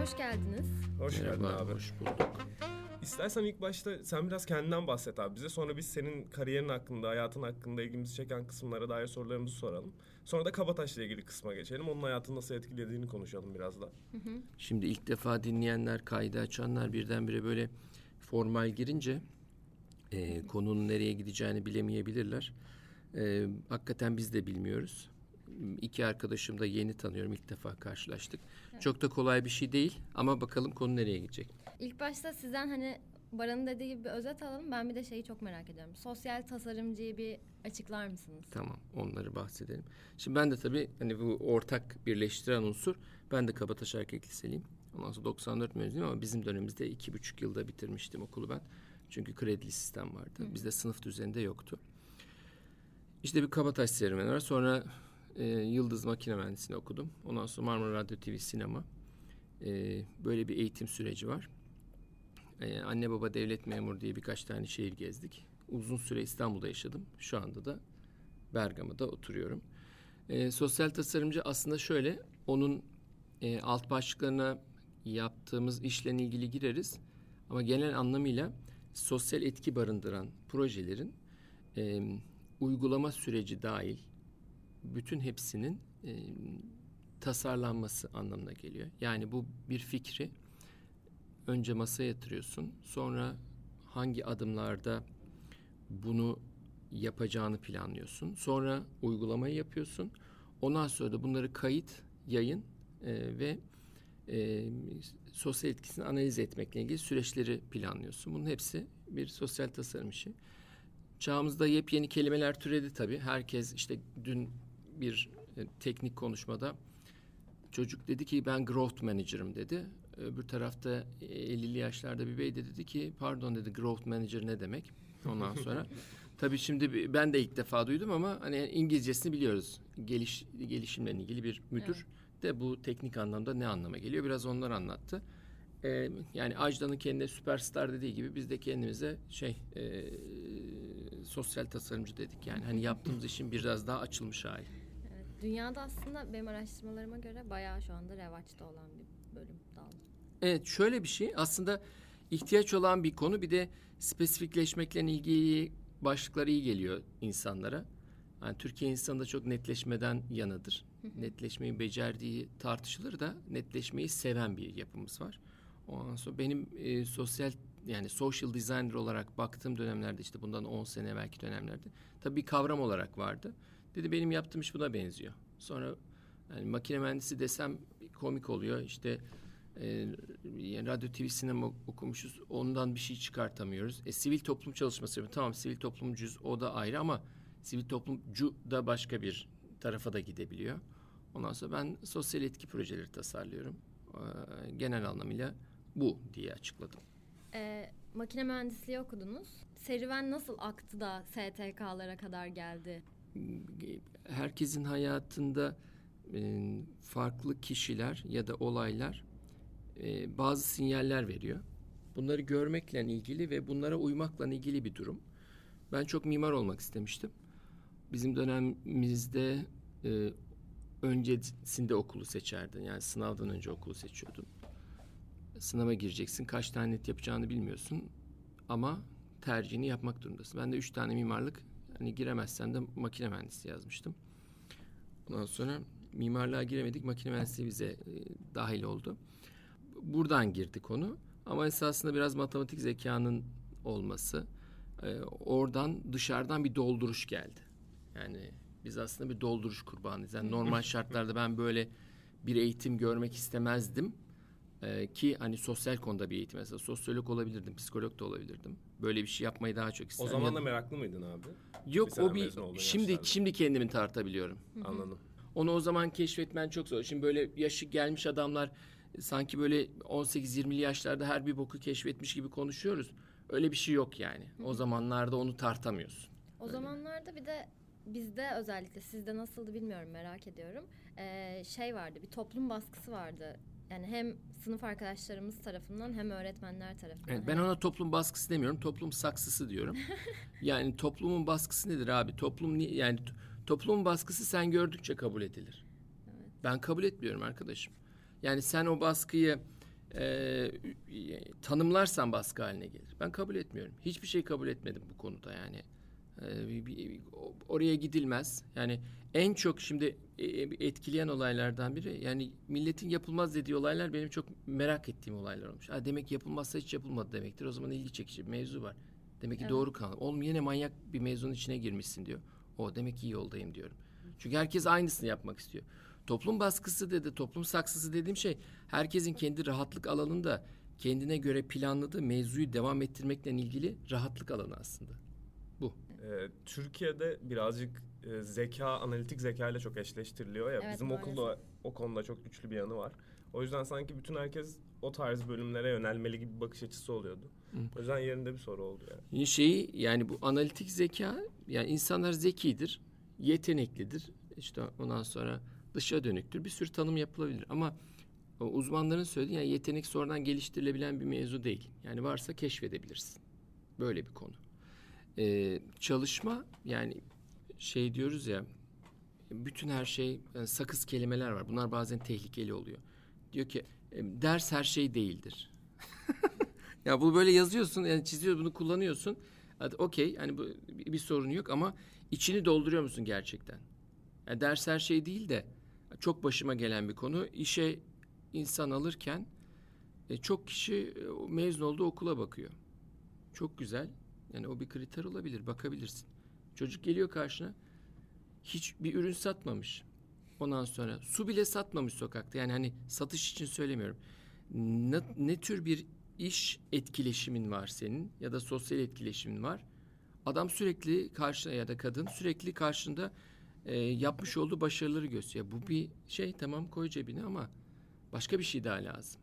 Hoş geldiniz. Hoş geldin Merhaba, abi. hoş bulduk. İstersen ilk başta sen biraz kendinden bahset abi bize. Sonra biz senin kariyerin hakkında, hayatın hakkında ilgimizi çeken kısımlara dair sorularımızı soralım. Sonra da Kabataş'la ilgili kısma geçelim. Onun hayatını nasıl etkilediğini konuşalım biraz da. Şimdi ilk defa dinleyenler, kaydı açanlar birdenbire böyle formal girince e, konunun nereye gideceğini bilemeyebilirler. E, hakikaten biz de bilmiyoruz. İki arkadaşım da yeni tanıyorum. ilk defa karşılaştık. Çok da kolay bir şey değil ama bakalım konu nereye gidecek. İlk başta sizden hani Baran'ın dediği gibi bir özet alalım. Ben bir de şeyi çok merak ediyorum. Sosyal tasarımcıyı bir açıklar mısınız? Tamam onları bahsedelim. Şimdi ben de tabii hani bu ortak birleştiren unsur ben de Kabataş Erkek Liseliyim. Ondan sonra 94 mezunuyum ama bizim dönemimizde iki buçuk yılda bitirmiştim okulu ben. Çünkü kredili sistem vardı. Bizde sınıf düzeninde yoktu. İşte bir Kabataş serüveni var. Sonra e, Yıldız Makine Mühendisliğini okudum. Ondan sonra Marmara Radyo TV Sinema. E, böyle bir eğitim süreci var. E, anne baba devlet memuru diye birkaç tane şehir gezdik. Uzun süre İstanbul'da yaşadım. Şu anda da Bergama'da oturuyorum. E, sosyal tasarımcı aslında şöyle, onun e, alt başlıklarına yaptığımız işle ilgili gireriz. Ama genel anlamıyla sosyal etki barındıran projelerin e, uygulama süreci dahil bütün hepsinin e, tasarlanması anlamına geliyor. Yani bu bir fikri önce masaya yatırıyorsun. Sonra hangi adımlarda bunu yapacağını planlıyorsun. Sonra uygulamayı yapıyorsun. Ondan sonra da bunları kayıt, yayın e, ve e, sosyal etkisini analiz etmekle ilgili süreçleri planlıyorsun. Bunun hepsi bir sosyal tasarım işi. Çağımızda yepyeni kelimeler türedi tabii. Herkes işte dün bir e, teknik konuşmada çocuk dedi ki ben growth manager'ım dedi. Öbür tarafta e, 50'li yaşlarda bir bey de dedi ki pardon dedi growth manager ne demek? Ondan sonra tabii şimdi ben de ilk defa duydum ama hani İngilizcesini biliyoruz. Geliş gelişimle ilgili bir müdür de bu teknik anlamda ne anlama geliyor? Biraz onlar anlattı. Ee, yani Ajda'nın kendine süperstar dediği gibi biz de kendimize şey e, sosyal tasarımcı dedik. Yani hani yaptığımız işin biraz daha açılmış hali. Evet, dünyada aslında benim araştırmalarıma göre bayağı şu anda revaçta olan bir bölüm dal. Evet şöyle bir şey aslında ihtiyaç olan bir konu bir de spesifikleşmekle ilgili başlıklar iyi geliyor insanlara. Yani Türkiye insanı da çok netleşmeden yanıdır. Netleşmeyi becerdiği tartışılır da netleşmeyi seven bir yapımız var. Ondan sonra benim e, sosyal yani social designer olarak baktığım dönemlerde işte bundan 10 sene evvelki dönemlerde tabii bir kavram olarak vardı. Dedi benim yaptığım iş buna benziyor. Sonra yani makine mühendisi desem komik oluyor. İşte e, radyo, TV, sinema okumuşuz. Ondan bir şey çıkartamıyoruz. E, sivil toplum çalışması yapıyor. Tamam sivil toplumcuyuz o da ayrı ama sivil toplumcu da başka bir tarafa da gidebiliyor. Ondan sonra ben sosyal etki projeleri tasarlıyorum. Ee, genel anlamıyla bu diye açıkladım. Ee, makine mühendisliği okudunuz. Serüven nasıl aktı da STK'lara kadar geldi? herkesin hayatında e, farklı kişiler ya da olaylar e, bazı sinyaller veriyor. Bunları görmekle ilgili ve bunlara uymakla ilgili bir durum. Ben çok mimar olmak istemiştim. Bizim dönemimizde e, öncesinde okulu seçerdin. Yani sınavdan önce okulu seçiyordun. Sınava gireceksin. Kaç tane net yapacağını bilmiyorsun. Ama tercihini yapmak durumundasın. Ben de üç tane mimarlık hani giremezsen de makine mühendisi yazmıştım. Ondan sonra mimarlığa giremedik. Makine mühendisliği bize e, dahil oldu. Buradan girdi konu. Ama esasında biraz matematik zekanın olması. e, oradan dışarıdan bir dolduruş geldi. Yani biz aslında bir dolduruş kurbanıyız. Yani normal şartlarda ben böyle bir eğitim görmek istemezdim. Ee, ki hani sosyal konuda bir eğitim mesela sosyolog olabilirdim, psikolog da olabilirdim. Böyle bir şey yapmayı daha çok O isterdim. zaman Ya- da meraklı mıydın abi? Yok Bir o bir şimdi yaşlarda. şimdi kendimi tartabiliyorum. Anladım. Onu o zaman keşfetmen çok zor. Şimdi böyle yaşı gelmiş adamlar sanki böyle 18-20'li yaşlarda her bir boku keşfetmiş gibi konuşuyoruz. Öyle bir şey yok yani. O zamanlarda onu tartamıyorsun. O zamanlarda bir de bizde özellikle sizde nasıldı bilmiyorum merak ediyorum. Ee, şey vardı bir toplum baskısı vardı. Yani hem sınıf arkadaşlarımız tarafından hem öğretmenler tarafından. Evet, ben ona toplum baskısı demiyorum, toplum saksısı diyorum. yani toplumun baskısı nedir abi? Toplum ni- yani toplumun baskısı sen gördükçe kabul edilir. Ben kabul etmiyorum arkadaşım. Yani sen o baskıyı e, tanımlarsan baskı haline gelir. Ben kabul etmiyorum. Hiçbir şey kabul etmedim bu konuda yani. E, o- oraya gidilmez. Yani en çok şimdi e, etkileyen olaylardan biri yani milletin yapılmaz dediği olaylar benim çok merak ettiğim olaylar olmuş. Ha, demek ki yapılmazsa hiç yapılmadı demektir. O zaman ilgi çekici bir mevzu var. Demek ki Evet. doğru kan. Oğlum yine manyak bir mevzunun içine girmişsin diyor. O demek ki iyi yoldayım diyorum. Çünkü herkes aynısını yapmak istiyor. Toplum baskısı dedi, toplum saksısı dediğim şey herkesin kendi rahatlık alanında kendine göre planladığı mevzuyu devam ettirmekle ilgili rahatlık alanı aslında. Ee, Türkiye'de birazcık e, zeka, analitik zeka ile çok eşleştiriliyor ya. Evet, Bizim maalesef. okulda o konuda çok güçlü bir yanı var. O yüzden sanki bütün herkes o tarz bölümlere yönelmeli gibi bir bakış açısı oluyordu. Hı. O yüzden yerinde bir soru oldu yani. Şeyi yani bu analitik zeka yani insanlar zekidir, yeteneklidir. İşte ondan sonra dışa dönüktür. Bir sürü tanım yapılabilir ama o uzmanların söylediği yani yetenek sonradan geliştirilebilen bir mevzu değil. Yani varsa keşfedebilirsin. Böyle bir konu. Ee, çalışma yani şey diyoruz ya bütün her şey yani sakız kelimeler var. Bunlar bazen tehlikeli oluyor. Diyor ki e, ders her şey değildir. ya bunu böyle yazıyorsun yani çiziyorsun bunu kullanıyorsun. Okey hani bu bir sorun yok ama içini dolduruyor musun gerçekten? Yani ders her şey değil de çok başıma gelen bir konu. İşe insan alırken e, çok kişi e, mezun olduğu okula bakıyor. Çok güzel. Yani o bir kriter olabilir. Bakabilirsin. Çocuk geliyor karşına. Hiç bir ürün satmamış. Ondan sonra su bile satmamış sokakta. Yani hani satış için söylemiyorum. Ne, ne tür bir iş etkileşimin var senin ya da sosyal etkileşimin var. Adam sürekli karşına ya da kadın sürekli karşında e, yapmış olduğu başarıları gösteriyor. Bu bir şey tamam koy cebine ama başka bir şey daha lazım.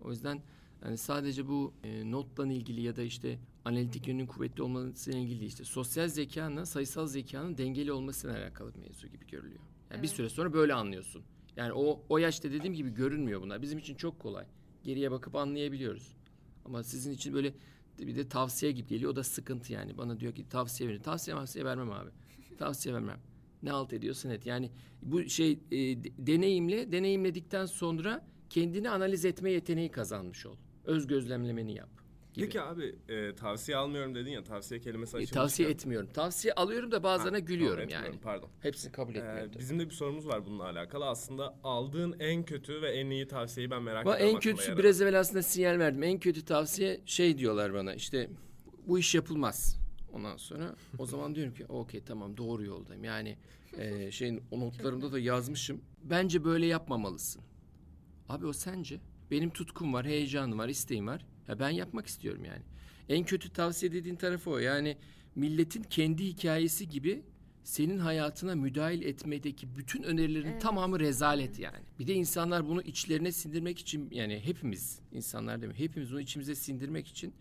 O yüzden yani sadece bu e, notla ilgili ya da işte analitik yönünün kuvvetli olmasıyla ilgili işte sosyal zekanın sayısal zekanın dengeli olmasıyla alakalı bir mevzu gibi görülüyor. Yani bir Evet. süre sonra böyle anlıyorsun. Yani o o yaşta dediğim gibi görünmüyor bunlar. Bizim için çok kolay. Geriye bakıp anlayabiliyoruz. Ama sizin için böyle bir de tavsiye gibi geliyor. O da sıkıntı yani. Bana diyor ki tavsiye verin. Tavsiye tavsiye vermem abi. Tavsiye vermem. Ne alt ediyorsan et. Yani bu şey e, de- deneyimle, deneyimledikten sonra kendini analiz etme yeteneği kazanmış ol. Öz gözlemlemeni yap. Gibi. Peki abi e, tavsiye almıyorum dedin ya tavsiye kelimesi E, açılmışken. tavsiye etmiyorum. Tavsiye alıyorum da bazılarına Ha, gülüyorum etmiyorum, yani. Pardon. Hepsini kabul Ee, etmiyorum. tabii. bizim de bir sorumuz var bununla alakalı. Aslında aldığın en kötü ve en iyi tavsiyeyi ben merak ediyorum. en kötüsü yer biraz evvel aslında sinyal verdim. En kötü tavsiye şey diyorlar bana işte bu iş yapılmaz. Ondan sonra o zaman diyorum ki okey tamam doğru yoldayım. Yani e, şeyin o notlarımda da yazmışım. Bence böyle yapmamalısın. Abi o sence? Benim tutkum var, heyecanım var, isteğim var. Ya ben yapmak istiyorum yani. En kötü tavsiye dediğin tarafı o. Yani milletin kendi hikayesi gibi senin hayatına müdahil etmedeki bütün önerilerin Evet. tamamı rezalet yani. Bir de insanlar bunu içlerine sindirmek için yani hepimiz insanlar değil mi? Hepimiz bunu içimize sindirmek için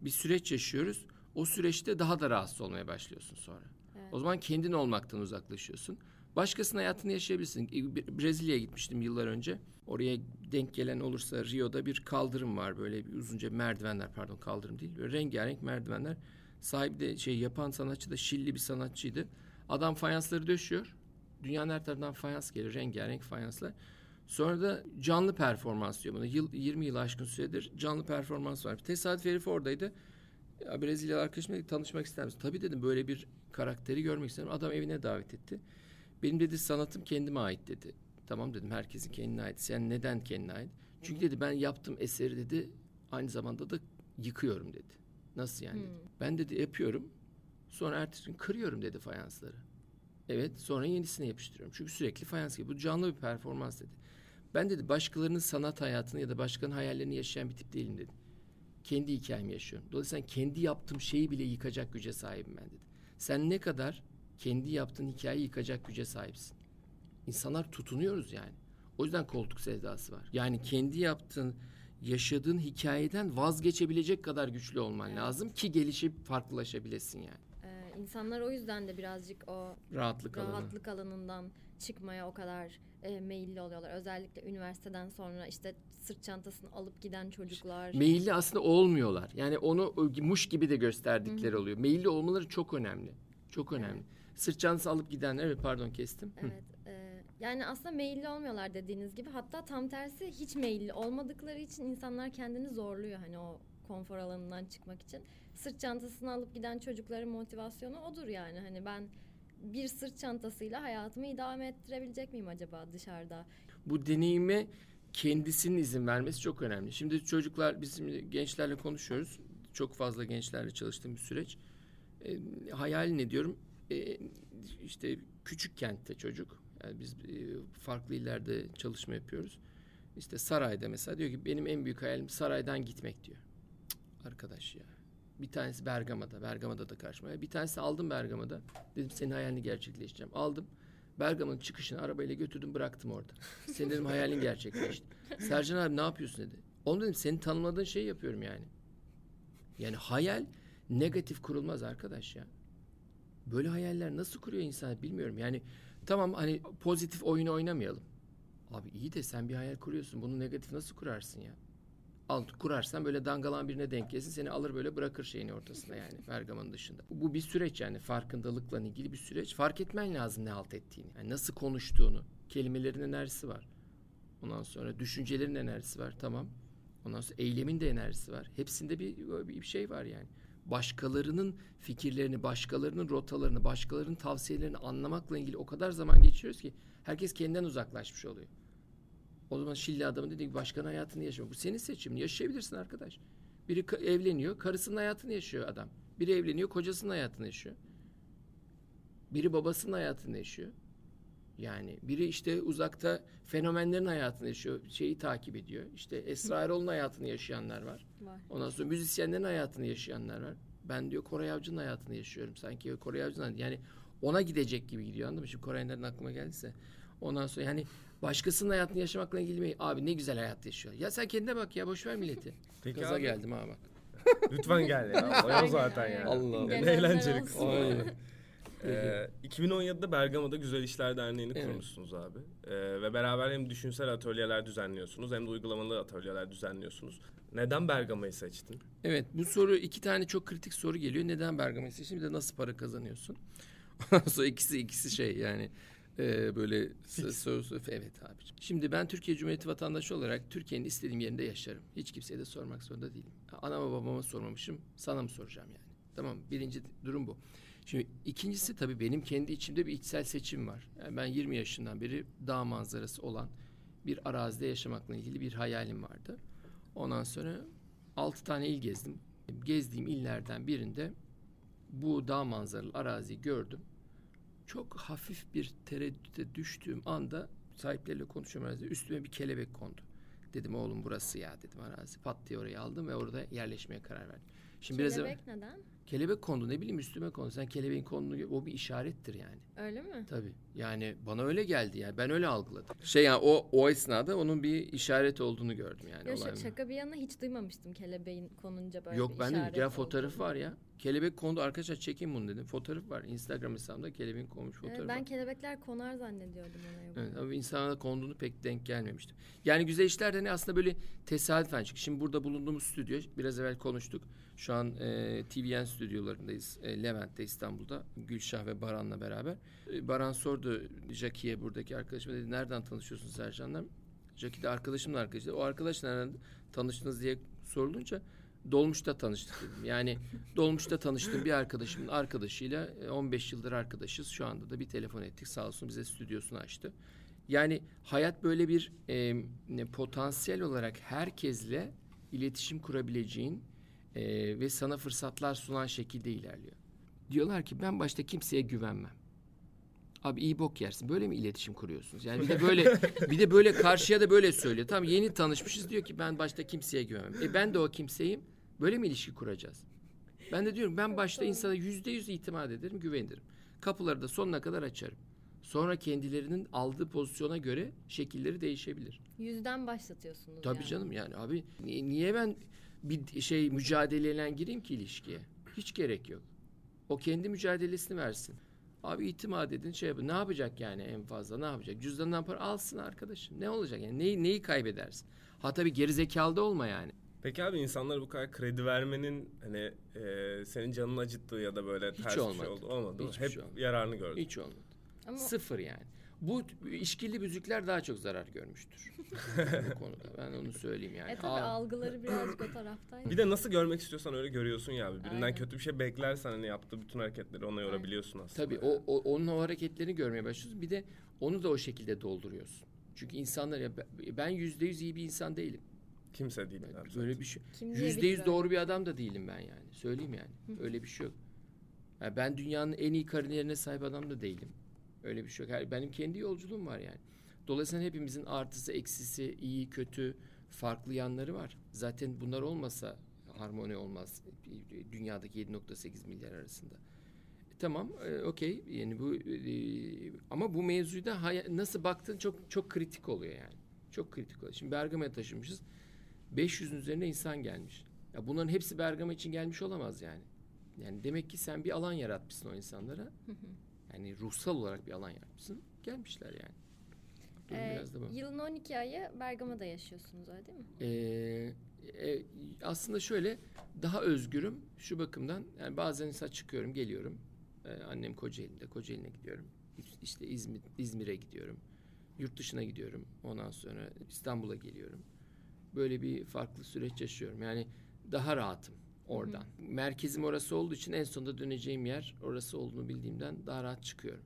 bir süreç yaşıyoruz. O süreçte daha da rahatsız olmaya başlıyorsun sonra. Evet. O zaman kendin olmaktan uzaklaşıyorsun. Başkasının hayatını yaşayabilirsin. E, Brezilya'ya gitmiştim yıllar önce. Oraya denk gelen olursa Rio'da bir kaldırım var böyle bir uzunca merdivenler pardon kaldırım değil. Böyle rengarenk merdivenler. Sahibi de şey yapan sanatçı da Şilli bir sanatçıydı. Adam fayansları döşüyor. Dünyanın her tarafından fayans geliyor. Rengarenk fayanslar. Sonra da canlı performans diyor bana. Yıl, 20 yıl aşkın süredir canlı performans var. Tesadüf herif oradaydı. Ya Brezilyalı arkadaşım dedi tanışmak ister misin? Tabii dedim böyle bir karakteri görmek isterim. Adam evine davet etti. Benim dedi sanatım kendime ait dedi. Tamam dedim herkesin kendine ait. Sen neden kendine ait? Çünkü dedi ben yaptığım eseri dedi aynı zamanda da yıkıyorum dedi. Nasıl yani? dedi. Ben dedi yapıyorum. Sonra ertesi gün kırıyorum dedi fayansları. Evet sonra yenisini yapıştırıyorum. Çünkü sürekli fayans gibi. Bu canlı bir performans dedi. Ben dedi başkalarının sanat hayatını ya da başkalarının hayallerini yaşayan bir tip değilim dedi. Kendi hikayemi yaşıyorum. Dolayısıyla kendi yaptığım şeyi bile yıkacak güce sahibim ben dedi. Sen ne kadar kendi yaptığın hikayeyi yıkacak güce sahipsin. İnsanlar tutunuyoruz yani. O yüzden koltuk sevdası var. Yani kendi yaptığın, yaşadığın hikayeden vazgeçebilecek kadar güçlü olman Evet. lazım ki gelişip farklılaşabilesin yani. Ee, insanlar o yüzden de birazcık o Rahatlık alanı. rahatlık alanından çıkmaya o kadar e, meyilli oluyorlar. Özellikle üniversiteden sonra işte sırt çantasını alıp giden çocuklar. Meyilli aslında olmuyorlar. Yani onu muş gibi de gösterdikleri oluyor. Meyilli olmaları çok önemli. Çok önemli. Sırt çantası alıp gidenler, evet pardon kestim. Evet. Yani aslında meyilli olmuyorlar dediğiniz gibi. Hatta tam tersi hiç meyilli olmadıkları için insanlar kendini zorluyor hani o konfor alanından çıkmak için. Sırt çantasını alıp giden çocukların motivasyonu odur yani. Hani ben bir sırt çantasıyla hayatımı idame ettirebilecek miyim acaba dışarıda? Bu deneyime kendisinin izin vermesi çok önemli. Şimdi çocuklar bizim gençlerle konuşuyoruz. Çok fazla gençlerle çalıştığım bir süreç. E, hayal ne diyorum? E, işte küçük kentte çocuk. Yani biz e, farklı illerde çalışma yapıyoruz. İşte sarayda mesela diyor ki benim en büyük hayalim saraydan gitmek diyor. Cık, arkadaş ya. Bir tanesi Bergama'da. Bergama'da da karşıma. Bir tanesi aldım Bergama'da. Dedim senin hayalini gerçekleştireceğim. Aldım. Bergama'nın çıkışını arabayla götürdüm bıraktım orada. Senin dedim hayalin gerçekleşti. Sercan abi ne yapıyorsun dedi. Oğlum dedim senin tanımladığın şeyi yapıyorum yani. Yani hayal negatif kurulmaz arkadaş ya. Böyle hayaller nasıl kuruyor insan bilmiyorum. Yani tamam hani pozitif oyunu oynamayalım. Abi iyi de sen bir hayal kuruyorsun. Bunu negatif nasıl kurarsın ya? Al, kurarsan böyle dangalan birine denk gelsin seni alır böyle bırakır şeyin ortasında yani Bergama'nın dışında. Bu, bu bir süreç yani farkındalıkla ilgili bir süreç. Fark etmen lazım ne halt ettiğini. Yani nasıl konuştuğunu. Kelimelerin enerjisi var. Ondan sonra düşüncelerin enerjisi var tamam. Ondan sonra eylemin de enerjisi var. Hepsinde bir, bir şey var yani. Başkalarının fikirlerini, başkalarının rotalarını, başkalarının tavsiyelerini anlamakla ilgili o kadar zaman geçiyoruz ki herkes kendinden uzaklaşmış oluyor. O zaman Şilli adamın dediği gibi başkan hayatını yaşamak. Bu senin seçimin. Yaşayabilirsin arkadaş. Biri evleniyor, karısının hayatını yaşıyor adam. Biri evleniyor, kocasının hayatını yaşıyor. Biri babasının hayatını yaşıyor. Yani biri işte uzakta fenomenlerin hayatını yaşıyor, şeyi takip ediyor. İşte Esra Erol'un hayatını yaşayanlar var. Var. Ondan sonra müzisyenlerin hayatını yaşayanlar var. Ben diyor Koray Avcı'nın hayatını yaşıyorum. Sanki Koray Avcı'nın yani ona gidecek gibi gidiyor anladın mı? Şimdi Koray'ın aklıma geldiyse. Ondan sonra yani başkasının hayatını yaşamakla ilgili mi? Abi ne güzel hayat yaşıyor. Ya sen kendine bak ya boş ver milleti. Peki Gaza abi, geldim ha bak. Lütfen gel ya. O zaten ya. Allah Allah. Ne Gelenler eğlenceli kısmı. Ee, 2017'de Bergama'da Güzel İşler Derneği'ni Evet. kurmuşsunuz abi. Ee, ve beraber hem düşünsel atölyeler düzenliyorsunuz hem de uygulamalı atölyeler düzenliyorsunuz. Neden Bergama'yı seçtin? Evet bu soru iki tane çok kritik soru geliyor. Neden Bergama'yı seçtin? Bir de nasıl para kazanıyorsun? Ondan sonra ikisi ikisi şey yani e, böyle sorusu evet abi. Şimdi ben Türkiye Cumhuriyeti vatandaşı olarak Türkiye'nin istediğim yerinde yaşarım. Hiç kimseye de sormak zorunda değilim. Anama babama sormamışım. Sana mı soracağım yani? Tamam birinci durum bu. Şimdi ikincisi tabii benim kendi içimde bir içsel seçim var. Yani ben 20 yaşından beri dağ manzarası olan bir arazide yaşamakla ilgili bir hayalim vardı. Ondan sonra 6 tane il gezdim. Gezdiğim illerden birinde bu dağ manzaralı araziyi gördüm. Çok hafif bir tereddüte düştüğüm anda sahipleriyle konuşuyorum arazide. Üstüme bir kelebek kondu. Dedim oğlum burası ya dedim arazi. Pat diye orayı aldım ve orada yerleşmeye karar verdim. Şimdi biraz evvel- Kelebek neden? kelebek kondu ne bileyim üstüme kondu. Sen kelebeğin konduğunu o bir işarettir yani. Öyle mi? Tabii. Yani bana öyle geldi yani. Ben öyle algıladım. Şey yani o o esnada onun bir işaret olduğunu gördüm yani. Ya şaka, bir yana hiç duymamıştım kelebeğin konunca böyle Yok bir ben de işaret ya olduğunu. var ya. Kelebek kondu arkadaşlar çekin bunu dedim. Fotoğraf var. Instagram hesabımda kelebeğin konmuş Evet, fotoğrafı ben var. kelebekler konar zannediyordum oraya. Evet, ama insana konduğunu pek denk gelmemiştim. Yani güzel işler de ne aslında böyle tesadüfen çıktı. Şimdi burada bulunduğumuz stüdyo biraz evvel konuştuk. Şu an e, TVN stüdyolarındayız. E, Levent'te İstanbul'da. Gülşah ve Baran'la beraber. E, Baran sordu Jackie'ye buradaki arkadaşıma dedi nereden tanışıyorsun Sercan'la? Jackie de arkadaşımla arkadaşı. O arkadaşla nereden tanıştınız diye sorulunca Dolmuş'ta tanıştık dedim. Yani Dolmuş'ta tanıştığım bir arkadaşımın arkadaşıyla e, 15 yıldır arkadaşız. Şu anda da bir telefon ettik. Sağ olsun bize stüdyosunu açtı. Yani hayat böyle bir e, potansiyel olarak herkesle iletişim kurabileceğin e, ve sana fırsatlar sunan şekilde ilerliyor. Diyorlar ki ben başta kimseye güvenmem. Abi iyi bok yersin. Böyle mi iletişim kuruyorsunuz? Yani bir de böyle bir de böyle karşıya da böyle söylüyor. Tamam yeni tanışmışız diyor ki ben başta kimseye güvenmem. E ben de o kimseyim. Böyle mi ilişki kuracağız? Ben de diyorum ben başta insana yüzde yüz itimat ederim, güvenirim. Kapıları da sonuna kadar açarım. Sonra kendilerinin aldığı pozisyona göre şekilleri değişebilir. Yüzden başlatıyorsunuz Tabii yani. canım yani abi ni- niye ben bir şey mücadeleyle gireyim ki ilişkiye? Hiç gerek yok. O kendi mücadelesini versin. Abi itimat edin şey yapın. Ne yapacak yani en fazla ne yapacak? Cüzdanından para alsın arkadaşım. Ne olacak yani? Neyi, neyi kaybedersin? Ha tabii geri zekalı da olma yani. Peki abi insanlara bu kadar kredi vermenin hani e, senin canını acıttığı ya da böyle Hiç ters bir olmadı. şey oldu olmadı mı? Hiçbir Hep şey olmadı. yararını gördün. Hiç olmadı. Ama Sıfır yani. Bu işkilli büzükler daha çok zarar görmüştür. bu konuda. Ben onu söyleyeyim yani. e tabii Aa, algıları birazcık o taraftaydı. Bir de nasıl görmek istiyorsan öyle görüyorsun ya abi. Birinden Aynen. kötü bir şey beklersen hani yaptığı bütün hareketleri ona yorabiliyorsun aslında. Tabii o, o onun o hareketlerini görmeye başlıyorsun. Bir de onu da o şekilde dolduruyorsun. Çünkü insanlar ya ben- yüzde yüz iyi bir insan değilim. Kimse değil. Yani abi Böyle bir şey. Yüzde yüz doğru bir adam da değilim ben yani. Söyleyeyim yani. Öyle bir şey yok. Yani ben dünyanın en iyi kariyerine sahip adam da değilim. Öyle bir şey yok. Yani Benim kendi yolculuğum var yani. Dolayısıyla hepimizin artısı, eksisi, iyi, kötü, farklı yanları var. Zaten bunlar olmasa harmoni olmaz dünyadaki 7.8 milyar arasında. E, Tamam, e, okey. Yani bu e, ama bu mevzuda nasıl baktığın çok çok kritik oluyor yani. Çok kritik oluyor. Şimdi Bergama'ya taşınmışız. 500'ün üzerine insan gelmiş. Ya bunların hepsi Bergama için gelmiş olamaz yani. Yani demek ki sen bir alan yaratmışsın o insanlara. Yani ruhsal olarak bir alan yaratmışsın. Gelmişler yani. Durum Ee, biraz da bu. yılın 12 ayı Bergama'da yaşıyorsunuz öyle değil mi? Ee, e, aslında şöyle daha özgürüm şu bakımdan yani bazen mesela çıkıyorum geliyorum Ee, annem Kocaeli'nde Kocaeli'ne gidiyorum işte İzmir İzmir'e gidiyorum yurt dışına gidiyorum ondan sonra İstanbul'a geliyorum böyle bir farklı süreç yaşıyorum yani daha rahatım oradan merkezim orası olduğu için en sonunda döneceğim yer orası olduğunu bildiğimden daha rahat çıkıyorum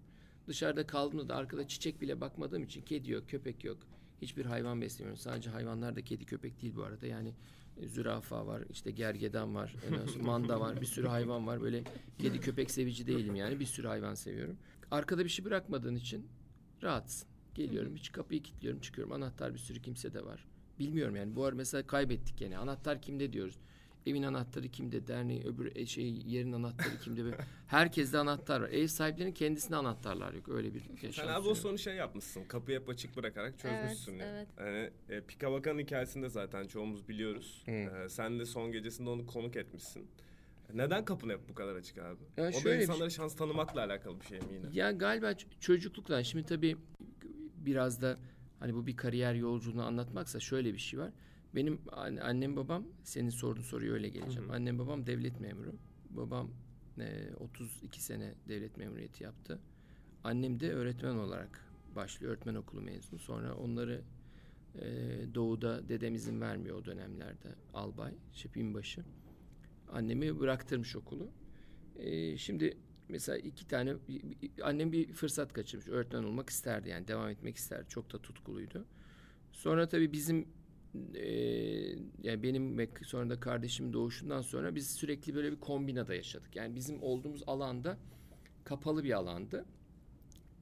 dışarıda kaldığımda da arkada çiçek bile bakmadığım için kedi yok köpek yok hiçbir hayvan beslemiyorum. Sadece hayvanlar da kedi köpek değil bu arada. Yani e, zürafa var, işte gergedan var, manda var, bir sürü hayvan var. Böyle kedi köpek sevici değilim yani. Bir sürü hayvan seviyorum. Arkada bir şey bırakmadığın için rahatsın. Geliyorum, hiç kapıyı kilitliyorum, çıkıyorum. Anahtar bir sürü kimse de var. Bilmiyorum yani. Bu ara mesela kaybettik yani. Anahtar kimde diyoruz. Evin anahtarı kimde, derneğin öbür e, şey yerin anahtarı kimde. Herkeste anahtar var. Ev sahiplerinin kendisine anahtarlar yok. Öyle bir yaşam Sen abi o sonu şey yapmışsın. Kapıyı hep açık bırakarak çözmüşsün. Evet, yani. evet. Yani e, Pika Bakan hikayesinde zaten çoğumuz biliyoruz. E, sen de son gecesinde onu konuk etmişsin. Neden kapın hep bu kadar açık abi? Ya o da bir insanlara şans tanımakla alakalı bir şey mi yine? Ya galiba çocukluktan şimdi tabii biraz da hani bu bir kariyer yolculuğunu anlatmaksa şöyle bir şey var. Benim an- annem babam senin sorduğun soruya öyle geleceğim. Hı hı. Annem babam devlet memuru. Babam e, 32 sene devlet memuriyeti yaptı. Annem de öğretmen olarak başlıyor. Öğretmen okulu mezunu. Sonra onları e, doğuda dedem izin vermiyor o dönemlerde. Albay, binbaşı. Annemi bıraktırmış okulu. E, şimdi mesela iki tane annem bir fırsat kaçırmış. Öğretmen olmak isterdi yani devam etmek isterdi. Çok da tutkuluydu. Sonra tabii bizim e, yani benim ve sonra da kardeşimin doğuşundan sonra biz sürekli böyle bir kombinada yaşadık. Yani bizim olduğumuz alanda kapalı bir alandı.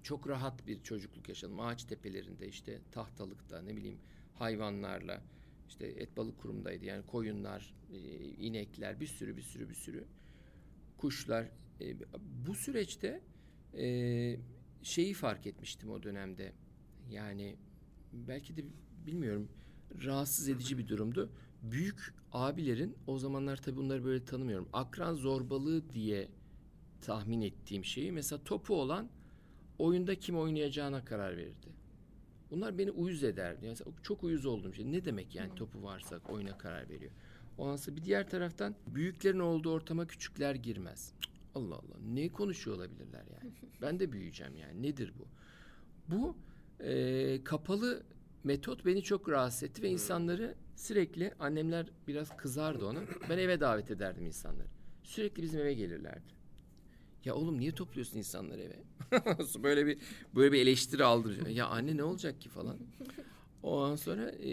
Çok rahat bir çocukluk yaşadım. Ağaç tepelerinde işte tahtalıkta ne bileyim hayvanlarla işte et balık kurumdaydı. Yani koyunlar, e, inekler bir sürü bir sürü bir sürü kuşlar. E, bu süreçte e, şeyi fark etmiştim o dönemde. Yani belki de bilmiyorum rahatsız edici bir durumdu. Büyük abilerin o zamanlar tabii bunları böyle tanımıyorum. Akran zorbalığı diye tahmin ettiğim şeyi mesela topu olan oyunda kim oynayacağına karar verirdi. Bunlar beni uyuz ederdi. Yani çok uyuz olduğum şey. Ne demek yani topu varsa oyuna karar veriyor. Ondan sonra bir diğer taraftan büyüklerin olduğu ortama küçükler girmez. Allah Allah ne konuşuyor olabilirler yani. Ben de büyüyeceğim yani nedir bu? Bu e, kapalı metot beni çok rahatsız etti ve insanları sürekli annemler biraz kızardı ona. Ben eve davet ederdim insanları. Sürekli bizim eve gelirlerdi. Ya oğlum niye topluyorsun insanları eve? böyle bir böyle bir eleştiri aldı. Ya anne ne olacak ki falan. Ondan sonra e,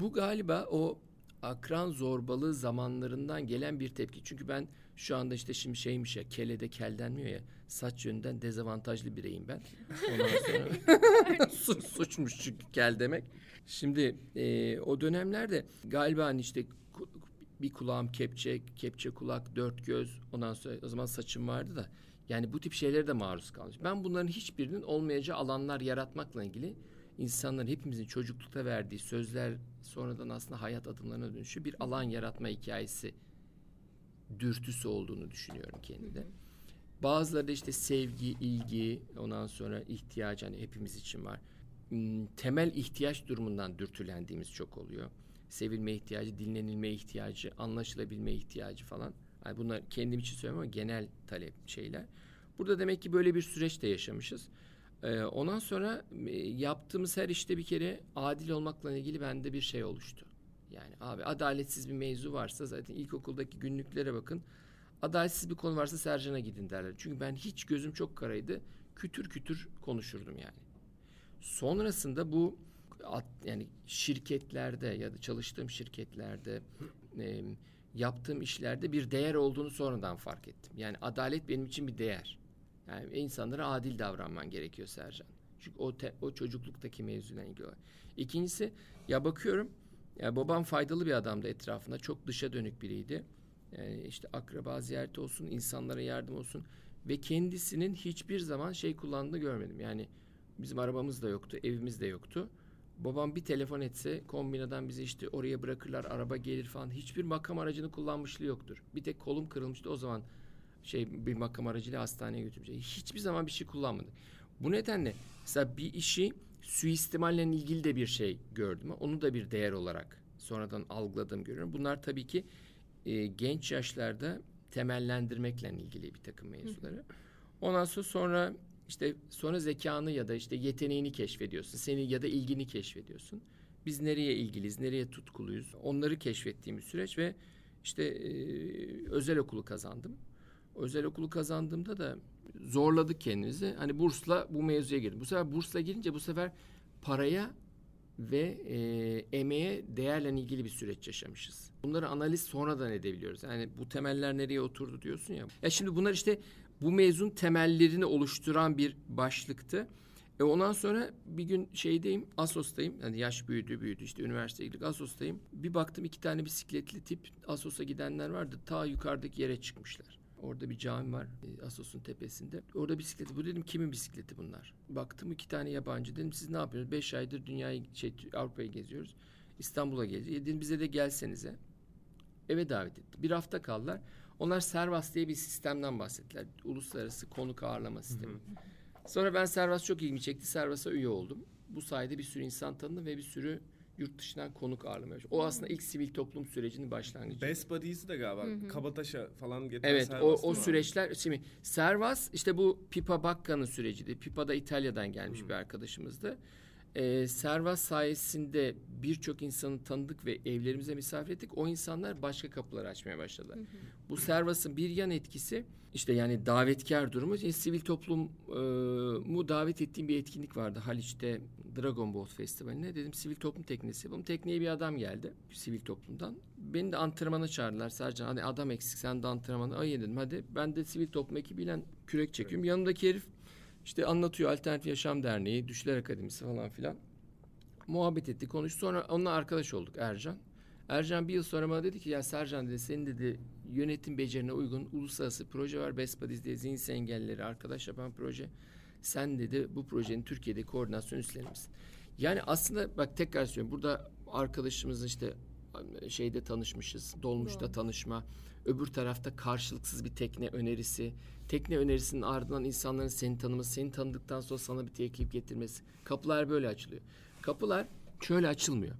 bu galiba o akran zorbalığı zamanlarından gelen bir tepki. Çünkü ben şu anda işte şimdi şeymiş ya kelede kel denmiyor ya saç yönünden dezavantajlı bireyim ben. Ondan sonra Su- suçmuş çünkü kel demek. Şimdi e, o dönemlerde galiba hani işte bir kulağım kepçe, kepçe kulak, dört göz ondan sonra o zaman saçım vardı da yani bu tip şeylere de maruz kalmış. Ben bunların hiçbirinin olmayacağı alanlar yaratmakla ilgili insanların hepimizin çocuklukta verdiği sözler sonradan aslında hayat adımlarına dönüşü bir alan yaratma hikayesi dürtüsü olduğunu düşünüyorum kendide. Bazıları da işte sevgi, ilgi, ondan sonra ihtiyaç hani hepimiz için var. Hmm, Temel ihtiyaç durumundan dürtülendiğimiz çok oluyor. Sevilme ihtiyacı, dinlenilme ihtiyacı, anlaşılabilme ihtiyacı falan. Yani bunlar kendim için söylüyorum ama genel talep şeyler. Burada demek ki böyle bir süreç de yaşamışız. Ee, ondan sonra e, yaptığımız her işte bir kere adil olmakla ilgili bende bir şey oluştu. Yani abi adaletsiz bir mevzu varsa zaten ilkokuldaki günlüklere bakın. Adaletsiz bir konu varsa Sercan'a gidin derler. Çünkü ben hiç gözüm çok karaydı. Kütür kütür konuşurdum yani. Sonrasında bu yani şirketlerde ya da çalıştığım şirketlerde e, yaptığım işlerde bir değer olduğunu sonradan fark ettim. Yani adalet benim için bir değer. Yani insanlara adil davranman gerekiyor Sercan. Çünkü o te- o çocukluktaki mevzuyla ilgili. İkincisi ya bakıyorum ya babam faydalı bir adamdı etrafında. Çok dışa dönük biriydi. Yani işte akraba ziyareti olsun, insanlara yardım olsun ve kendisinin hiçbir zaman şey kullandığını görmedim. Yani bizim arabamız da yoktu, evimiz de yoktu. Babam bir telefon etse kombinadan bizi işte oraya bırakırlar, araba gelir falan. Hiçbir makam aracını kullanmışlığı yoktur. Bir tek kolum kırılmıştı o zaman şey bir makam aracıyla hastaneye götürmüş. Hiçbir zaman bir şey kullanmadık. Bu nedenle mesela bir işi suistimalle ilgili de bir şey gördüm. Onu da bir değer olarak sonradan algıladığım görüyorum. Bunlar tabii ki e, genç yaşlarda temellendirmekle ilgili bir takım mevzuları. Ondan sonra sonra işte sonra zekanı ya da işte yeteneğini keşfediyorsun. Seni ya da ilgini keşfediyorsun. Biz nereye ilgiliyiz, nereye tutkuluyuz? Onları keşfettiğim bir süreç ve işte e, özel okulu kazandım. Özel okulu kazandığımda da zorladık kendimizi. Hani bursla bu mevzuya girdim. Bu sefer bursla girince bu sefer paraya ve e, emeğe değerle ilgili bir süreç yaşamışız. Bunları analiz sonradan edebiliyoruz. Yani bu temeller nereye oturdu diyorsun ya. Ya şimdi bunlar işte bu mezun temellerini oluşturan bir başlıktı. E ondan sonra bir gün şeydeyim, Asos'tayım. Yani yaş büyüdü büyüdü işte üniversiteye gittik Asos'tayım. Bir baktım iki tane bisikletli tip Asos'a gidenler vardı. Ta yukarıdaki yere çıkmışlar. Orada bir cami var e, Asos'un tepesinde. Orada bisikleti. Bu dedim kimin bisikleti bunlar? Baktım iki tane yabancı. Dedim siz ne yapıyorsunuz? Beş aydır dünyayı şey Avrupa'yı geziyoruz. İstanbul'a geleceğiz. Dedim bize de gelsenize. Eve davet etti. Bir hafta kaldılar. Onlar Servas diye bir sistemden bahsettiler. Uluslararası konuk ağırlama sistemi. Sonra ben Servas çok ilgimi çekti. Servas'a üye oldum. Bu sayede bir sürü insan tanıdım ve bir sürü yurt dışından konuk ağırlamaya. O aslında ilk sivil toplum sürecinin başlangıcı. Best Buddies'i de galiba Kabataş'a falan getiren Evet o, Servas o süreçler şimdi Servas işte bu Pipa Bacca'nın süreciydi. Pipa da İtalya'dan gelmiş bir arkadaşımızdı. Ee, Servas sayesinde birçok insanı tanıdık ve evlerimize misafir ettik. O insanlar başka kapılar açmaya başladılar. Bu Servas'ın bir yan etkisi işte yani davetkar durumu. Yani sivil toplumu davet ettiğim bir etkinlik vardı Haliç'te Dragon Boat Festivali'ne. Dedim sivil toplum teknesi yapalım. Tekneye bir adam geldi sivil toplumdan. Beni de antrenmana çağırdılar. Sercan hadi adam eksik sen de antrenmana. Ay dedim hadi. Ben de sivil toplum ekibiyle kürek çekiyorum. Yanımdaki herif işte anlatıyor Alternatif Yaşam Derneği, Düşler Akademisi falan filan. Muhabbet ettik, konuştuk. Sonra onunla arkadaş olduk Ercan. Ercan bir yıl sonra bana dedi ki ya Sercan dedi senin dedi yönetim becerine uygun uluslararası proje var. Best Buddies diye zihinsel engellileri arkadaş yapan proje. Sen dedi bu projenin Türkiye'de koordinasyon üstlenir misin? Yani aslında bak tekrar söylüyorum burada arkadaşımızın işte şeyde tanışmışız. Dolmuşta Doğru. tanışma. Öbür tarafta karşılıksız bir tekne önerisi. Tekne önerisinin ardından insanların seni tanıması, seni tanıdıktan sonra sana bir teklif getirmesi. Kapılar böyle açılıyor. Kapılar şöyle açılmıyor.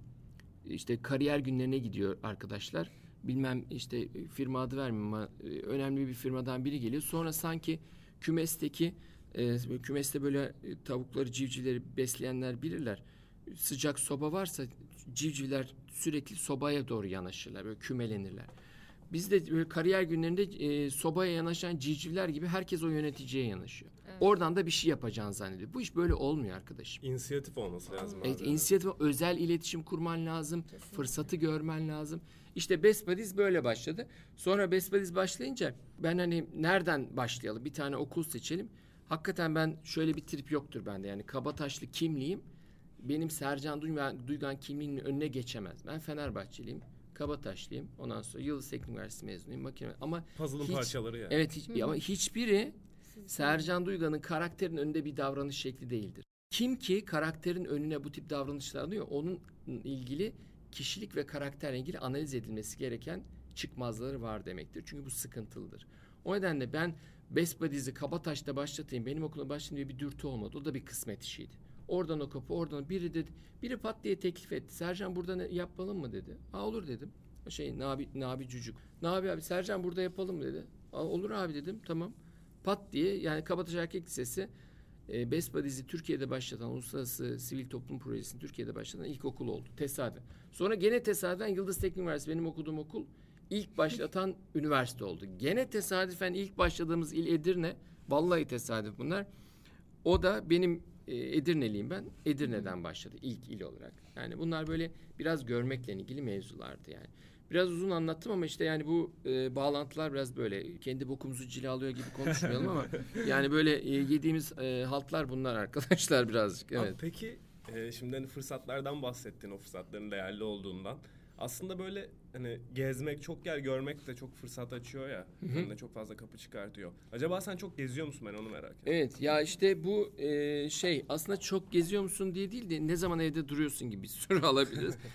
İşte kariyer günlerine gidiyor arkadaşlar. Bilmem işte firma adı vermeyeyim ama e, önemli bir firmadan biri geliyor. Sonra sanki kümesteki e, kümeste böyle e, tavukları, civcivleri besleyenler bilirler. Sıcak soba varsa civcivler sürekli sobaya doğru yanaşırlar. Böyle kümelenirler. Biz de böyle kariyer günlerinde e, sobaya yanaşan civcivler gibi herkes o yöneticiye yanaşıyor. Evet. Oradan da bir şey yapacağını zannediyor. Bu iş böyle olmuyor arkadaşım. İnisiyatif olması lazım abi. Evet, inisiyatif, özel iletişim kurman lazım. Kesinlikle. Fırsatı görmen lazım. İşte Best Buddies böyle başladı. Sonra Best Buddies başlayınca ben hani nereden başlayalım? Bir tane okul seçelim. Hakikaten ben şöyle bir trip yoktur bende. Yani Kabataşlı kimliğim benim Sercan Duygan, Duygan kimliğinin önüne geçemez. Ben Fenerbahçeliyim. Kabataşlıyım. Ondan sonra Yıldız Teknik Üniversitesi mezunuyum. Makine ama Puzzle'ın hiç- parçaları yani. Evet hiç, ama hiçbiri Sercan Duygan'ın karakterin önünde bir davranış şekli değildir. Kim ki karakterin önüne bu tip davranışlar alıyor onun ilgili kişilik ve karakterle ilgili analiz edilmesi gereken çıkmazları var demektir. Çünkü bu sıkıntılıdır. O nedenle ben Best Budies'i Kabataş'ta başlatayım, benim okula başlayayım diye bir dürtü olmadı. O da bir kısmet işiydi. Oradan o kapı, oradan biri dedi. Biri pat diye teklif etti. Sercan burada ne, yapalım mı dedi. Aa olur dedim. Şey Nabi, Nabi Cücük. Nabi abi Sercan burada yapalım mı dedi. Aa, olur abi dedim tamam. Pat diye yani Kabataş Erkek Lisesi e, Best Budies'i Türkiye'de başlatan Uluslararası Sivil Toplum Projesi'ni Türkiye'de başlatan ilk okul oldu. Tesadüf. Sonra gene tesadüfen Yıldız Teknik Üniversitesi benim okuduğum okul ilk başlatan üniversite oldu. Gene tesadüfen ilk başladığımız il Edirne. Vallahi tesadüf bunlar. O da benim e, Edirneliyim ben. Edirne'den başladı ilk il olarak. Yani bunlar böyle biraz görmekle ilgili mevzulardı yani. Biraz uzun anlattım ama işte yani bu e, bağlantılar biraz böyle kendi bokumuzu cilalıyor gibi konuşmayalım ama yani böyle e, yediğimiz e, haltlar bunlar arkadaşlar birazcık. Evet. Abi peki e, şimdi hani fırsatlardan bahsettin o fırsatların değerli olduğundan. Aslında böyle hani gezmek, çok yer görmek de çok fırsat açıyor ya. Önüne çok fazla kapı çıkartıyor. Acaba sen çok geziyor musun ben onu merak ediyorum. Evet ya işte bu e, şey aslında çok geziyor musun diye değil de ne zaman evde duruyorsun gibi bir soru alabiliriz.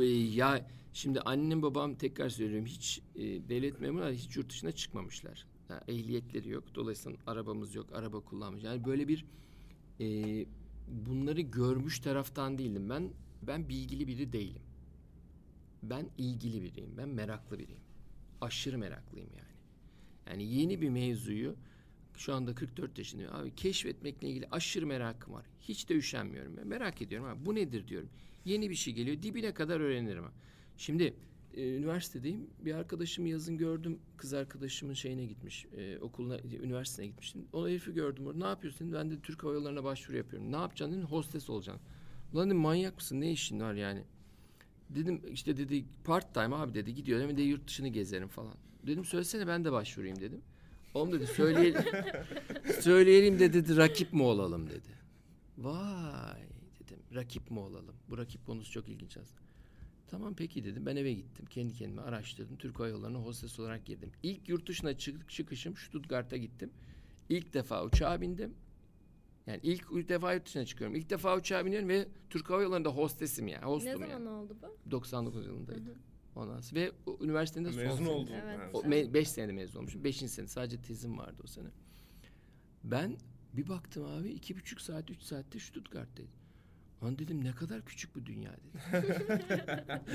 E, ya şimdi annem babam tekrar söylüyorum hiç e, devlet memurları hiç yurt dışına çıkmamışlar. Ya, ehliyetleri yok. Dolayısıyla arabamız yok. Araba kullanmış. Yani böyle bir e, bunları görmüş taraftan değildim. Ben ben bilgili biri değilim. Ben ilgili biriyim. Ben meraklı biriyim. Aşırı meraklıyım yani. Yani yeni bir mevzuyu şu anda 44 yaşındayım. Abi keşfetmekle ilgili aşırı merakım var. Hiç de üşenmiyorum. Ben merak ediyorum. Abi, bu nedir diyorum. Yeni bir şey geliyor. Dibine kadar öğrenirim. Şimdi e, üniversitedeyim. Bir arkadaşımı yazın gördüm. Kız arkadaşımın şeyine gitmiş. E, okuluna, üniversitesine gitmiştim. O herifi gördüm orada. Ne yapıyorsun? Ben de Türk Hava Yolları'na başvuru yapıyorum. Ne yapacaksın? Hostes olacaksın. Ulan dedim manyak mısın? Ne işin var yani? Dedim işte dedi part time abi dedi gidiyor hem de yurt dışını gezerim falan. Dedim söylesene ben de başvurayım dedim. Oğlum dedi söyleyelim, söyleyelim de dedi rakip mi olalım dedi. Vay dedim rakip mi olalım? Bu rakip konusu çok ilginç aslında. Tamam peki dedim ben eve gittim kendi kendime araştırdım. Türk Hava Yolları'na hostes olarak girdim. İlk yurt dışına çık çıkışım Stuttgart'a gittim. İlk defa uçağa bindim. Yani ilk, ilk defa yurt dışına çıkıyorum. İlk defa uçağa biniyorum ve Türk Hava Yolları'nda hostesim yani. Ne Hostum zaman yani. oldu bu? 99 yılındaydı. Ondan sonra ve o üniversitenin de son Mezun senesi. oldun. Evet. O 5 senede mezun olmuşum. 5. sene sadece tezim vardı o sene. Ben bir baktım abi iki buçuk saat, üç saatte Stuttgart'taydım. Lan dedim ne kadar küçük bu dünya dedim.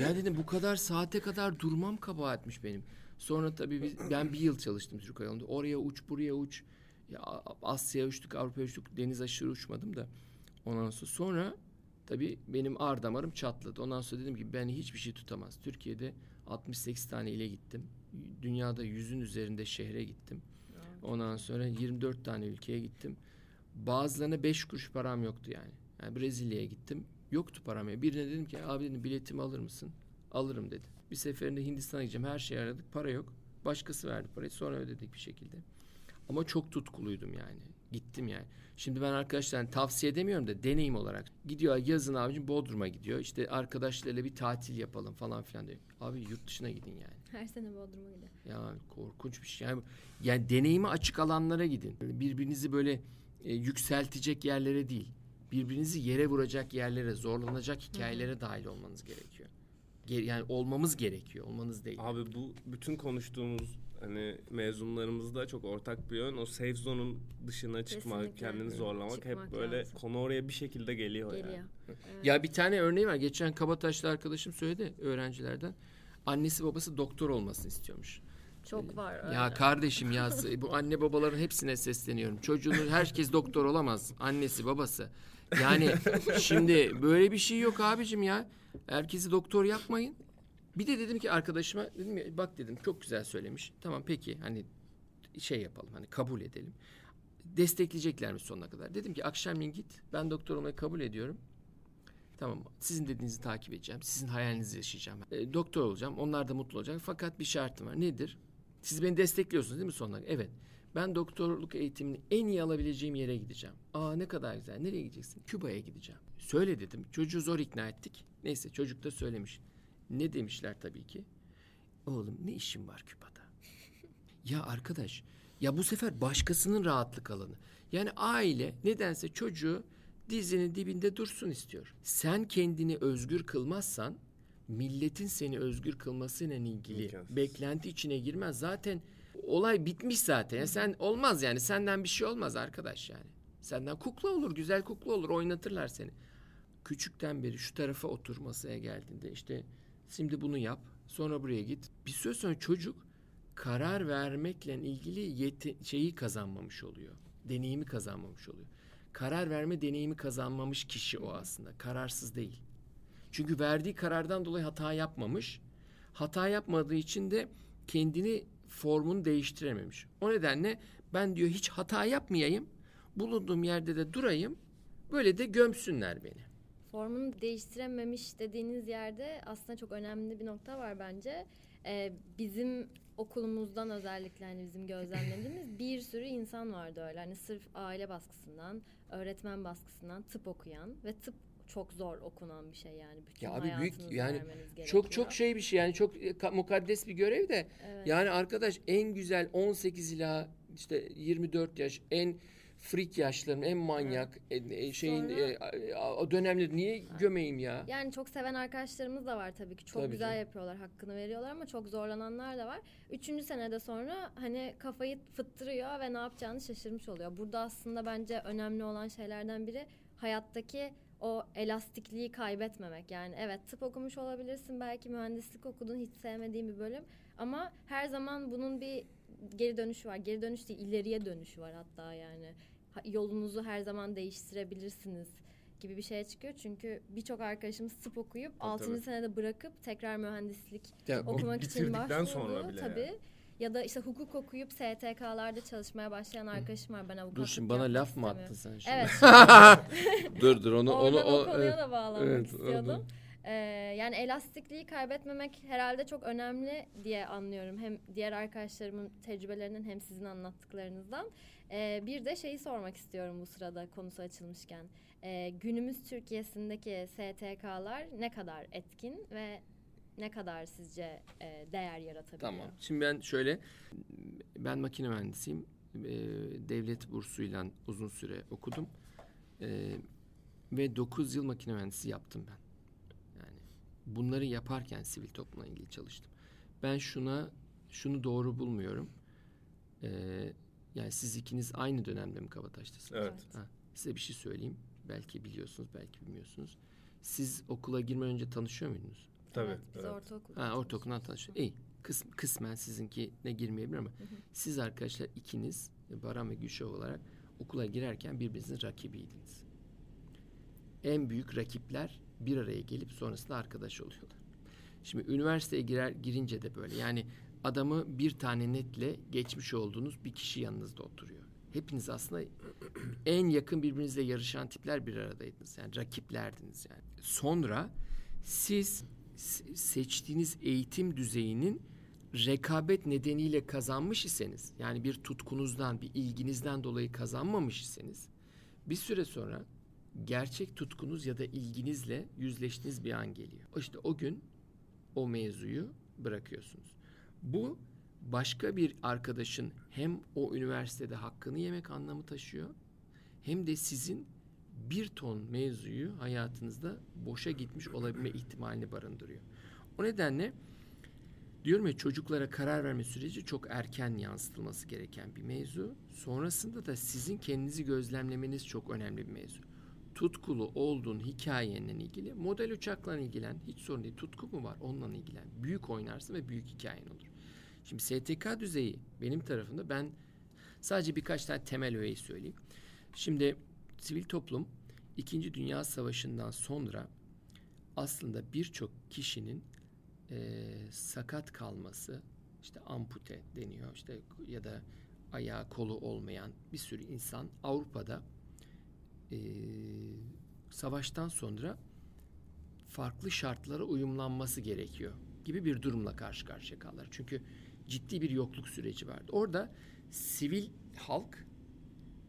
ya dedim bu kadar saate kadar durmam kabahatmiş benim. Sonra tabii biz, ben bir yıl çalıştım Türk Hava Yolları'nda. Oraya uç, buraya uç. Ya, Asya'ya uçtuk, Avrupa'ya uçtuk. Deniz aşırı uçmadım da. Ondan sonra, sonra tabii benim ağır damarım çatladı. Ondan sonra dedim ki beni hiçbir şey tutamaz. Türkiye'de 68 tane ile gittim. Dünyada yüzün üzerinde şehre gittim. Ondan sonra 24 tane ülkeye gittim. Bazılarına 5 kuruş param yoktu yani. Yani Brezilya'ya gittim. Yoktu param. ya. Birine dedim ki abi dedim biletimi alır mısın? Alırım dedi. Bir seferinde Hindistan'a gideceğim. Her şeyi aradık. Para yok. Başkası verdi parayı. Sonra ödedik bir şekilde. Ama çok tutkuluydum yani. Gittim yani. Şimdi ben arkadaşlar hani tavsiye edemiyorum da deneyim olarak. Gidiyor yazın abicim Bodrum'a gidiyor. İşte arkadaşlarıyla bir tatil yapalım falan filan diyor. Abi yurt dışına gidin yani. Her sene Bodrum'a gidiyor. Ya korkunç bir şey. Yani, yani deneyimi açık alanlara gidin. Birbirinizi böyle e, yükseltecek yerlere değil. Birbirinizi yere vuracak yerlere, zorlanacak hikayelere dahil olmanız gerekiyor. Ge- yani olmamız gerekiyor, olmanız değil. Abi bu bütün konuştuğumuz hani mezunlarımızda çok ortak bir yön o safe zone'un dışına çıkmak, Kesinlikle. kendini zorlamak Çıkmak hep böyle lazım. konu oraya bir şekilde geliyor, Geliyor. yani. Evet. Ya bir tane örneği var. Geçen Kabataşlı arkadaşım söyledi öğrencilerden. Annesi babası doktor olmasını istiyormuş. Çok var öyle. Ya kardeşim ya bu anne babaların hepsine sesleniyorum. Çocuğunu herkes doktor olamaz. Annesi babası. Yani şimdi böyle bir şey yok abicim ya. Herkesi doktor yapmayın. Bir de dedim ki arkadaşıma dedim ya, bak dedim çok güzel söylemiş. Tamam peki hani şey yapalım hani kabul edelim. Destekleyecekler mi sonuna kadar? Dedim ki akşamleyin git ben doktor olmayı kabul ediyorum. Tamam sizin dediğinizi takip edeceğim. Sizin hayalinizi yaşayacağım. E, doktor olacağım. Onlar da mutlu olacak. Fakat bir şartım var. Nedir? Siz beni destekliyorsunuz değil mi sonuna? Evet. Ben doktorluk eğitimini en iyi alabileceğim yere gideceğim. Aa ne kadar güzel. Nereye gideceksin? Küba'ya gideceğim. Söyle dedim. Çocuğu zor ikna ettik. Neyse çocuk da söylemiş. Ne demişler tabii ki? Oğlum ne işin var Küba'da? ya arkadaş ya bu sefer başkasının rahatlık alanı. Yani aile nedense çocuğu dizinin dibinde dursun istiyor. Sen kendini özgür kılmazsan milletin seni özgür kılmasıyla ilgili İmkansız. beklenti içine girmez. Zaten olay bitmiş zaten. Ya sen olmaz yani senden bir şey olmaz arkadaş yani. Senden kukla olur, güzel kukla olur, oynatırlar seni. Küçükten beri şu tarafa otur masaya geldiğinde işte şimdi bunu yap, sonra buraya git. Bir süre sonra çocuk karar vermekle ilgili yeti, şeyi kazanmamış oluyor. Deneyimi kazanmamış oluyor. Karar verme deneyimi kazanmamış kişi o aslında. Kararsız değil. Çünkü verdiği karardan dolayı hata yapmamış. Hata yapmadığı için de kendini formunu değiştirememiş. O nedenle ben diyor hiç hata yapmayayım. Bulunduğum yerde de durayım. Böyle de gömsünler beni. Formunu değiştirememiş dediğiniz yerde aslında çok önemli bir nokta var bence. Ee, bizim okulumuzdan özellikle hani bizim gözlemlediğimiz bir sürü insan vardı öyle. Hani sırf aile baskısından, öğretmen baskısından tıp okuyan ve tıp çok zor okunan bir şey yani. Bütün Ya abi büyük yani çok çok şey bir şey yani çok e, ka- mukaddes bir görev de Evet. yani arkadaş en güzel 18 ila işte 24 yaş en freak yaşların en manyak en- e, şeyin Sonra- e, a- dönemleri niye gömeyim ya? Yani çok seven arkadaşlarımız da var tabii ki. Çok Tabii güzel canım. yapıyorlar, hakkını veriyorlar ama çok zorlananlar da var. Üçüncü senede sonra hani kafayı fıttırıyor ve ne yapacağını şaşırmış oluyor. Burada aslında bence önemli olan şeylerden biri hayattaki o elastikliği kaybetmemek. Yani evet tıp okumuş olabilirsin, belki mühendislik okudun, hiç sevmediğin bir bölüm. Ama her zaman bunun bir geri dönüşü var. Geri dönüş değil, ileriye dönüşü var hatta yani. Yolunuzu her zaman değiştirebilirsiniz gibi bir şeye çıkıyor. Çünkü birçok arkadaşımız tıp okuyup Tabii, 6. tabii. senede bırakıp tekrar mühendislik Ya, o- okumak için bitirdikten başlıyordu. sonra bile tabii. yani. Ya da işte hukuk okuyup STK'larda çalışmaya başlayan arkadaşım var. Ben avukatlık Dur şimdi bana laf mı attın sen şimdi? Evet. dur dur onu onu Oradan o, o, konuya evet. da bağlamak evet, istiyordum. onu- Ee, yani elastikliği kaybetmemek herhalde çok önemli diye anlıyorum. Hem diğer arkadaşlarımın tecrübelerinden hem sizin anlattıklarınızdan. Ee, bir de şeyi sormak istiyorum bu sırada konusu açılmışken. Ee, günümüz Türkiye'sindeki STK'lar ne kadar etkin ve ne kadar sizce e, değer yaratabiliyor? Tamam. Şimdi ben şöyle ben makine mühendisiyim. Ee, devlet bursuyla uzun süre okudum. Ee, ve 9 yıl makine mühendisi yaptım ben. Bunları yaparken sivil toplumla ilgili çalıştım. Ben şuna şunu doğru bulmuyorum. Ee, yani siz ikiniz aynı dönemde mi Kabataş'tasınız? Evet. Ha, size bir şey söyleyeyim. Belki biliyorsunuz, belki bilmiyorsunuz. Siz okula girmeden önce tanışıyor muydunuz? Tabii. Evet, biz evet. ortaokulda Ha, ortaokuldan tanışıyor. İyi. Kıs, kısmen sizinkine girmeyebilir ama siz arkadaşlar ikiniz Baran ve Gülşah olarak okula girerken birbirinizin rakibiydiniz. En büyük rakipler bir araya gelip sonrasında arkadaş oluyorlar. Şimdi üniversiteye girer girince de böyle. Yani adamı bir tane netle geçmiş olduğunuz bir kişi yanınızda oturuyor. Hepiniz aslında en yakın birbirinizle yarışan tipler bir aradaydınız. Yani rakiplerdiniz yani. Sonra siz se- seçtiğiniz eğitim düzeyinin rekabet nedeniyle kazanmış iseniz yani bir tutkunuzdan bir ilginizden dolayı kazanmamış iseniz bir süre sonra gerçek tutkunuz ya da ilginizle yüzleştiğiniz bir an geliyor. İşte o gün o mevzuyu bırakıyorsunuz. Bu başka bir arkadaşın hem o üniversitede hakkını yemek anlamı taşıyor hem de sizin bir ton mevzuyu hayatınızda boşa gitmiş olabilme ihtimalini barındırıyor. O nedenle diyorum ya çocuklara karar verme süreci çok erken yansıtılması gereken bir mevzu. Sonrasında da sizin kendinizi gözlemlemeniz çok önemli bir mevzu. Tutkulu olduğun hikayenle ilgili model uçakla ilgilen hiç sorun değil. Tutku mu var onunla ilgilen. Büyük oynarsın ve büyük hikayen olur. Şimdi STK düzeyi benim tarafımda ben sadece birkaç tane temel öğeyi söyleyeyim. Şimdi sivil toplum İkinci Dünya Savaşı'ndan sonra aslında birçok kişinin eee, sakat kalması, işte ampute deniyor işte ya da ayağı kolu olmayan bir sürü insan Avrupa'da eee, savaştan sonra farklı şartlara uyumlanması gerekiyor gibi bir durumla karşı karşıya kaldılar. Çünkü ciddi bir yokluk süreci vardı. Orada sivil halk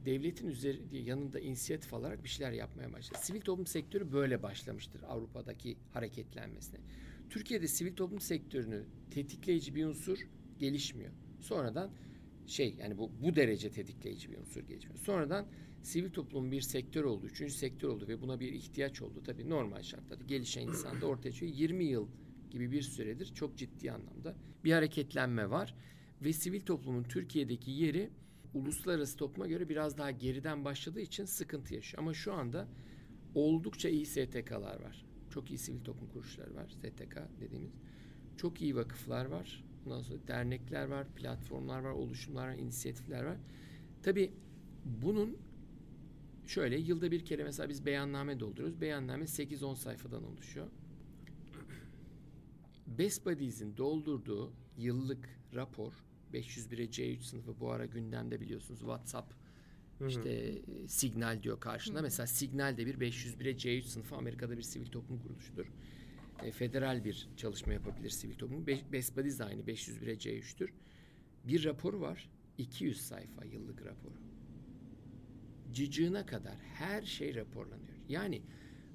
devletin üzeri yanında inisiyatif alarak bir şeyler yapmaya başladı. Sivil toplum sektörü böyle başlamıştır Avrupa'daki hareketlenmesine. Türkiye'de sivil toplum sektörünü tetikleyici bir unsur gelişmiyor. Sonradan şey yani bu bu derece tetikleyici bir unsur gelişmiyor. Sonradan sivil toplumun bir sektör oldu, üçüncü sektör oldu ve buna bir ihtiyaç oldu. Tabii normal şartlarda gelişen insanda ortaya çıkıyor. 20 yıl gibi bir süredir çok ciddi anlamda bir hareketlenme var ve sivil toplumun Türkiye'deki yeri uluslararası topluma göre biraz daha geriden başladığı için sıkıntı yaşıyor. Ama şu anda oldukça iyi STK'lar var. Çok iyi sivil toplum kuruluşları var. STK dediğimiz. Çok iyi vakıflar var. Ondan sonra dernekler var, platformlar var, oluşumlar var, inisiyatifler var. Tabii bunun şöyle yılda bir kere mesela biz beyanname dolduruyoruz. Beyanname 8-10 sayfadan oluşuyor. Best Budies'in doldurduğu yıllık rapor 501'e C3 sınıfı bu ara gündemde biliyorsunuz WhatsApp işte e, Signal diyor karşında. Mesela Signal de bir 501'e C3 sınıfı Amerika'da bir sivil toplum kuruluşudur. E, federal bir çalışma yapabilir sivil toplum. Be- Best Buddies de aynı 501'e C3'tür. Bir raporu var. 200 sayfa yıllık raporu. Cicığına kadar her şey raporlanıyor. Yani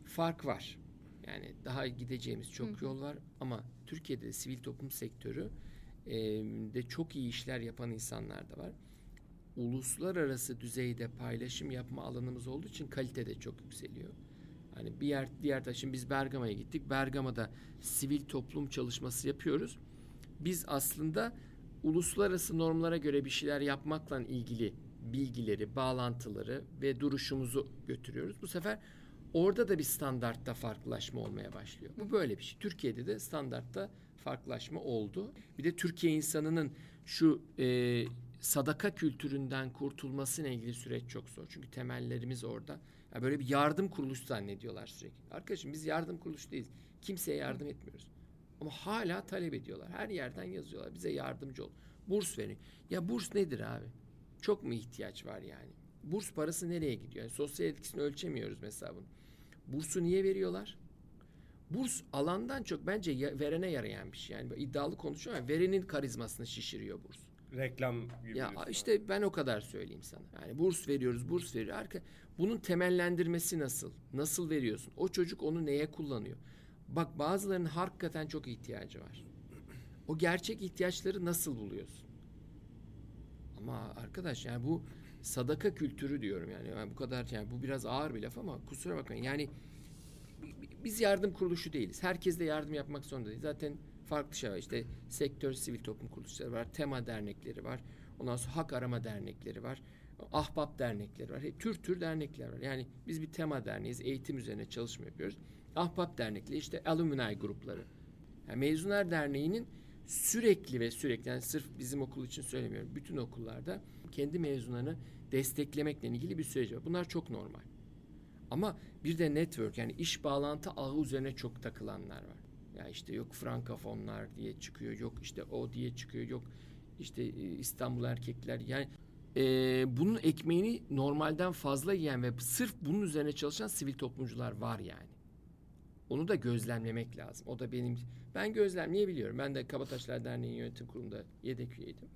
fark var. Yani daha gideceğimiz çok yol var ama Türkiye'de de sivil toplum sektörü e, de çok iyi işler yapan insanlar da var. Uluslararası düzeyde paylaşım yapma alanımız olduğu için kalite de çok yükseliyor. Hani bir yer diğer taşın biz Bergama'ya gittik. Bergama'da sivil toplum çalışması yapıyoruz. Biz aslında uluslararası normlara göre bir şeyler yapmakla ilgili bilgileri, bağlantıları ve duruşumuzu götürüyoruz. Bu sefer orada da bir standartta farklılaşma olmaya başlıyor. Bu böyle bir şey. Türkiye'de de standartta farklılaşma oldu. Bir de Türkiye insanının şu e, sadaka kültüründen kurtulmasıyla ilgili süreç çok zor. Çünkü temellerimiz orada. Yani böyle bir yardım kuruluşu zannediyorlar sürekli. Arkadaşım biz yardım kuruluşu değiliz. Kimseye yardım etmiyoruz. Ama hala talep ediyorlar. Her yerden yazıyorlar. Bize yardımcı ol. Burs verin. Ya burs nedir abi? Çok mu ihtiyaç var yani? Burs parası nereye gidiyor? Yani sosyal etkisini ölçemiyoruz mesela bunu. Bursu niye veriyorlar? Burs alandan çok bence ya- verene yarayan bir şey. Yani iddialı konuşuyor ama verenin karizmasını şişiriyor burs. Reklam gibi. Ya işte ben o kadar söyleyeyim sana. Yani burs veriyoruz, burs veriyor. Arka, bunun temellendirmesi nasıl? Nasıl veriyorsun? O çocuk onu neye kullanıyor? Bak bazılarının hakikaten çok ihtiyacı var. O gerçek ihtiyaçları nasıl buluyorsun? Ama arkadaş yani bu sadaka kültürü diyorum yani. yani bu kadar yani bu biraz ağır bir laf ama kusura bakmayın. Yani biz yardım kuruluşu değiliz. Herkes de yardım yapmak zorunda değil. Zaten farklı şey var. İşte sektör sivil toplum kuruluşları var. Tema dernekleri var. Ondan sonra hak arama dernekleri var. Ahbap dernekleri var. Tür tür dernekler var. Yani biz bir tema derneğiz. Eğitim üzerine çalışma yapıyoruz. Ahbap dernekleri işte alumni grupları. Yani Mezunlar Derneği'nin sürekli ve sürekli yani sırf bizim okul için söylemiyorum. Bütün okullarda kendi mezunlarını desteklemekle ilgili bir süreç var. Bunlar çok normal. Ama bir de network yani iş bağlantı ağı üzerine çok takılanlar var. Ya işte yok frankafonlar diye çıkıyor, yok işte o diye çıkıyor, yok işte e, İstanbul erkekler yani e, bunun ekmeğini normalden fazla yiyen ve sırf bunun üzerine çalışan sivil toplumcular var yani. Onu da gözlemlemek lazım. O da benim ben gözlemleyebiliyorum. Ben de Kabataşlar Derneği yönetim kurulunda yedek üyeydim.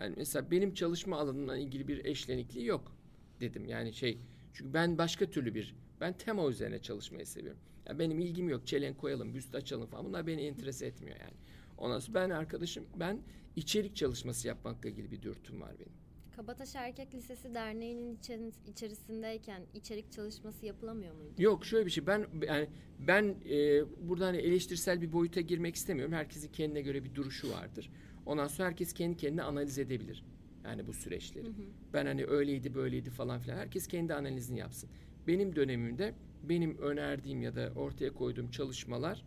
Yani mesela benim çalışma alanımla ilgili bir eşlenikliği yok dedim. Yani şey çünkü ben başka türlü bir ben tema üzerine çalışmayı seviyorum. Yani benim ilgim yok. Çelenk koyalım, büst açalım falan. Bunlar beni enterese etmiyor yani. Ondan sonra ben arkadaşım ben içerik çalışması yapmakla ilgili bir dürtüm var benim. Kabataş Erkek Lisesi Derneği'nin içeris- içerisindeyken içerik çalışması yapılamıyor muydu? Yok şöyle bir şey ben yani ben e, burada hani eleştirsel bir boyuta girmek istemiyorum. Herkesin kendine göre bir duruşu vardır. Ondan sonra herkes kendi kendine analiz edebilir. Yani bu süreçleri. Ben hani öyleydi böyleydi falan filan. Herkes kendi analizini yapsın. Benim dönemimde benim önerdiğim ya da ortaya koyduğum çalışmalar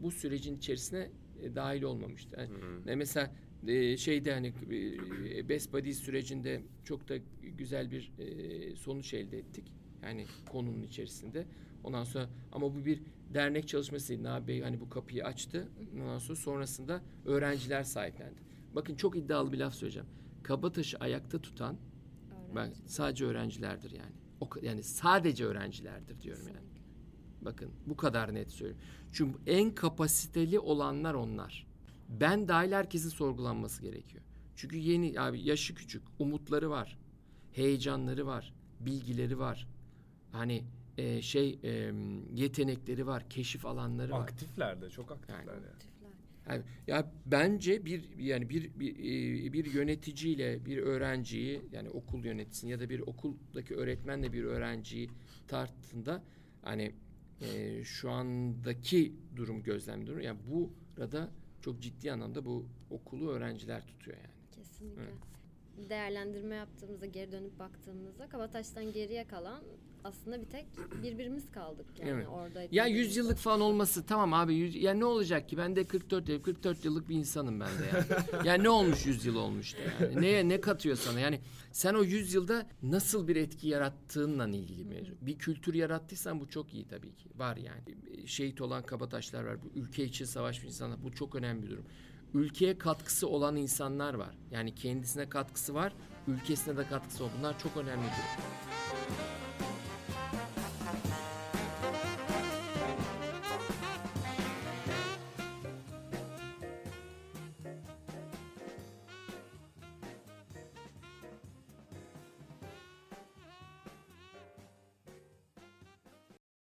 bu sürecin içerisine e, dahil olmamıştı. Yani ne mesela e, şeyde hani e, Best Buddies sürecinde çok da güzel bir e, sonuç elde ettik. Yani konunun içerisinde. Ondan sonra ama bu bir dernek çalışması değil. Nabi Bey hani bu kapıyı açtı. Ondan sonra sonrasında öğrenciler sahiplendi. Bakın çok iddialı bir laf söyleyeceğim. Kabataş'ı ayakta tutan ben Öğrenci. sadece öğrencilerdir yani. O, yani sadece öğrencilerdir diyorum yani. Bakın bu kadar net söylüyorum. Çünkü en kapasiteli olanlar onlar. Ben dahil herkesin sorgulanması gerekiyor. Çünkü yeni abi yaşı küçük, umutları var, heyecanları var, bilgileri var. Hani e, şey e, yetenekleri var, keşif alanları var. Aktifler de çok aktifler Yani. yani. Yani, ya bence bir yani bir bir, e, bir yöneticiyle bir öğrenciyi yani okul yöneticisini ya da bir okuldaki öğretmenle bir öğrenciyi tarttığında hani e, şu andaki durum gözlem durum yani burada çok ciddi anlamda bu okulu öğrenciler tutuyor yani. Kesinlikle. Evet. Değerlendirme yaptığımızda, geri dönüp baktığımızda Kabataş'tan geriye kalan aslında bir tek birbirimiz kaldık yani Evet. orada. Ya 100 yıllık falan olması tamam abi. Yüz, ya ne olacak ki? Ben de 44 yıl, 44 yıllık bir insanım ben de yani. yani ne olmuş 100 yıl olmuş da yani. Neye ne katıyor sana? Yani sen o 100 yılda nasıl bir etki yarattığınla ilgili mevzu. Bir kültür yarattıysan bu çok iyi tabii ki. Var yani. Şehit olan kabataşlar var. Bu ülke için savaşmış insanlar. Bu çok önemli bir durum. Ülkeye katkısı olan insanlar var. Yani kendisine katkısı var, ülkesine de katkısı var. Bunlar çok önemli bir durum.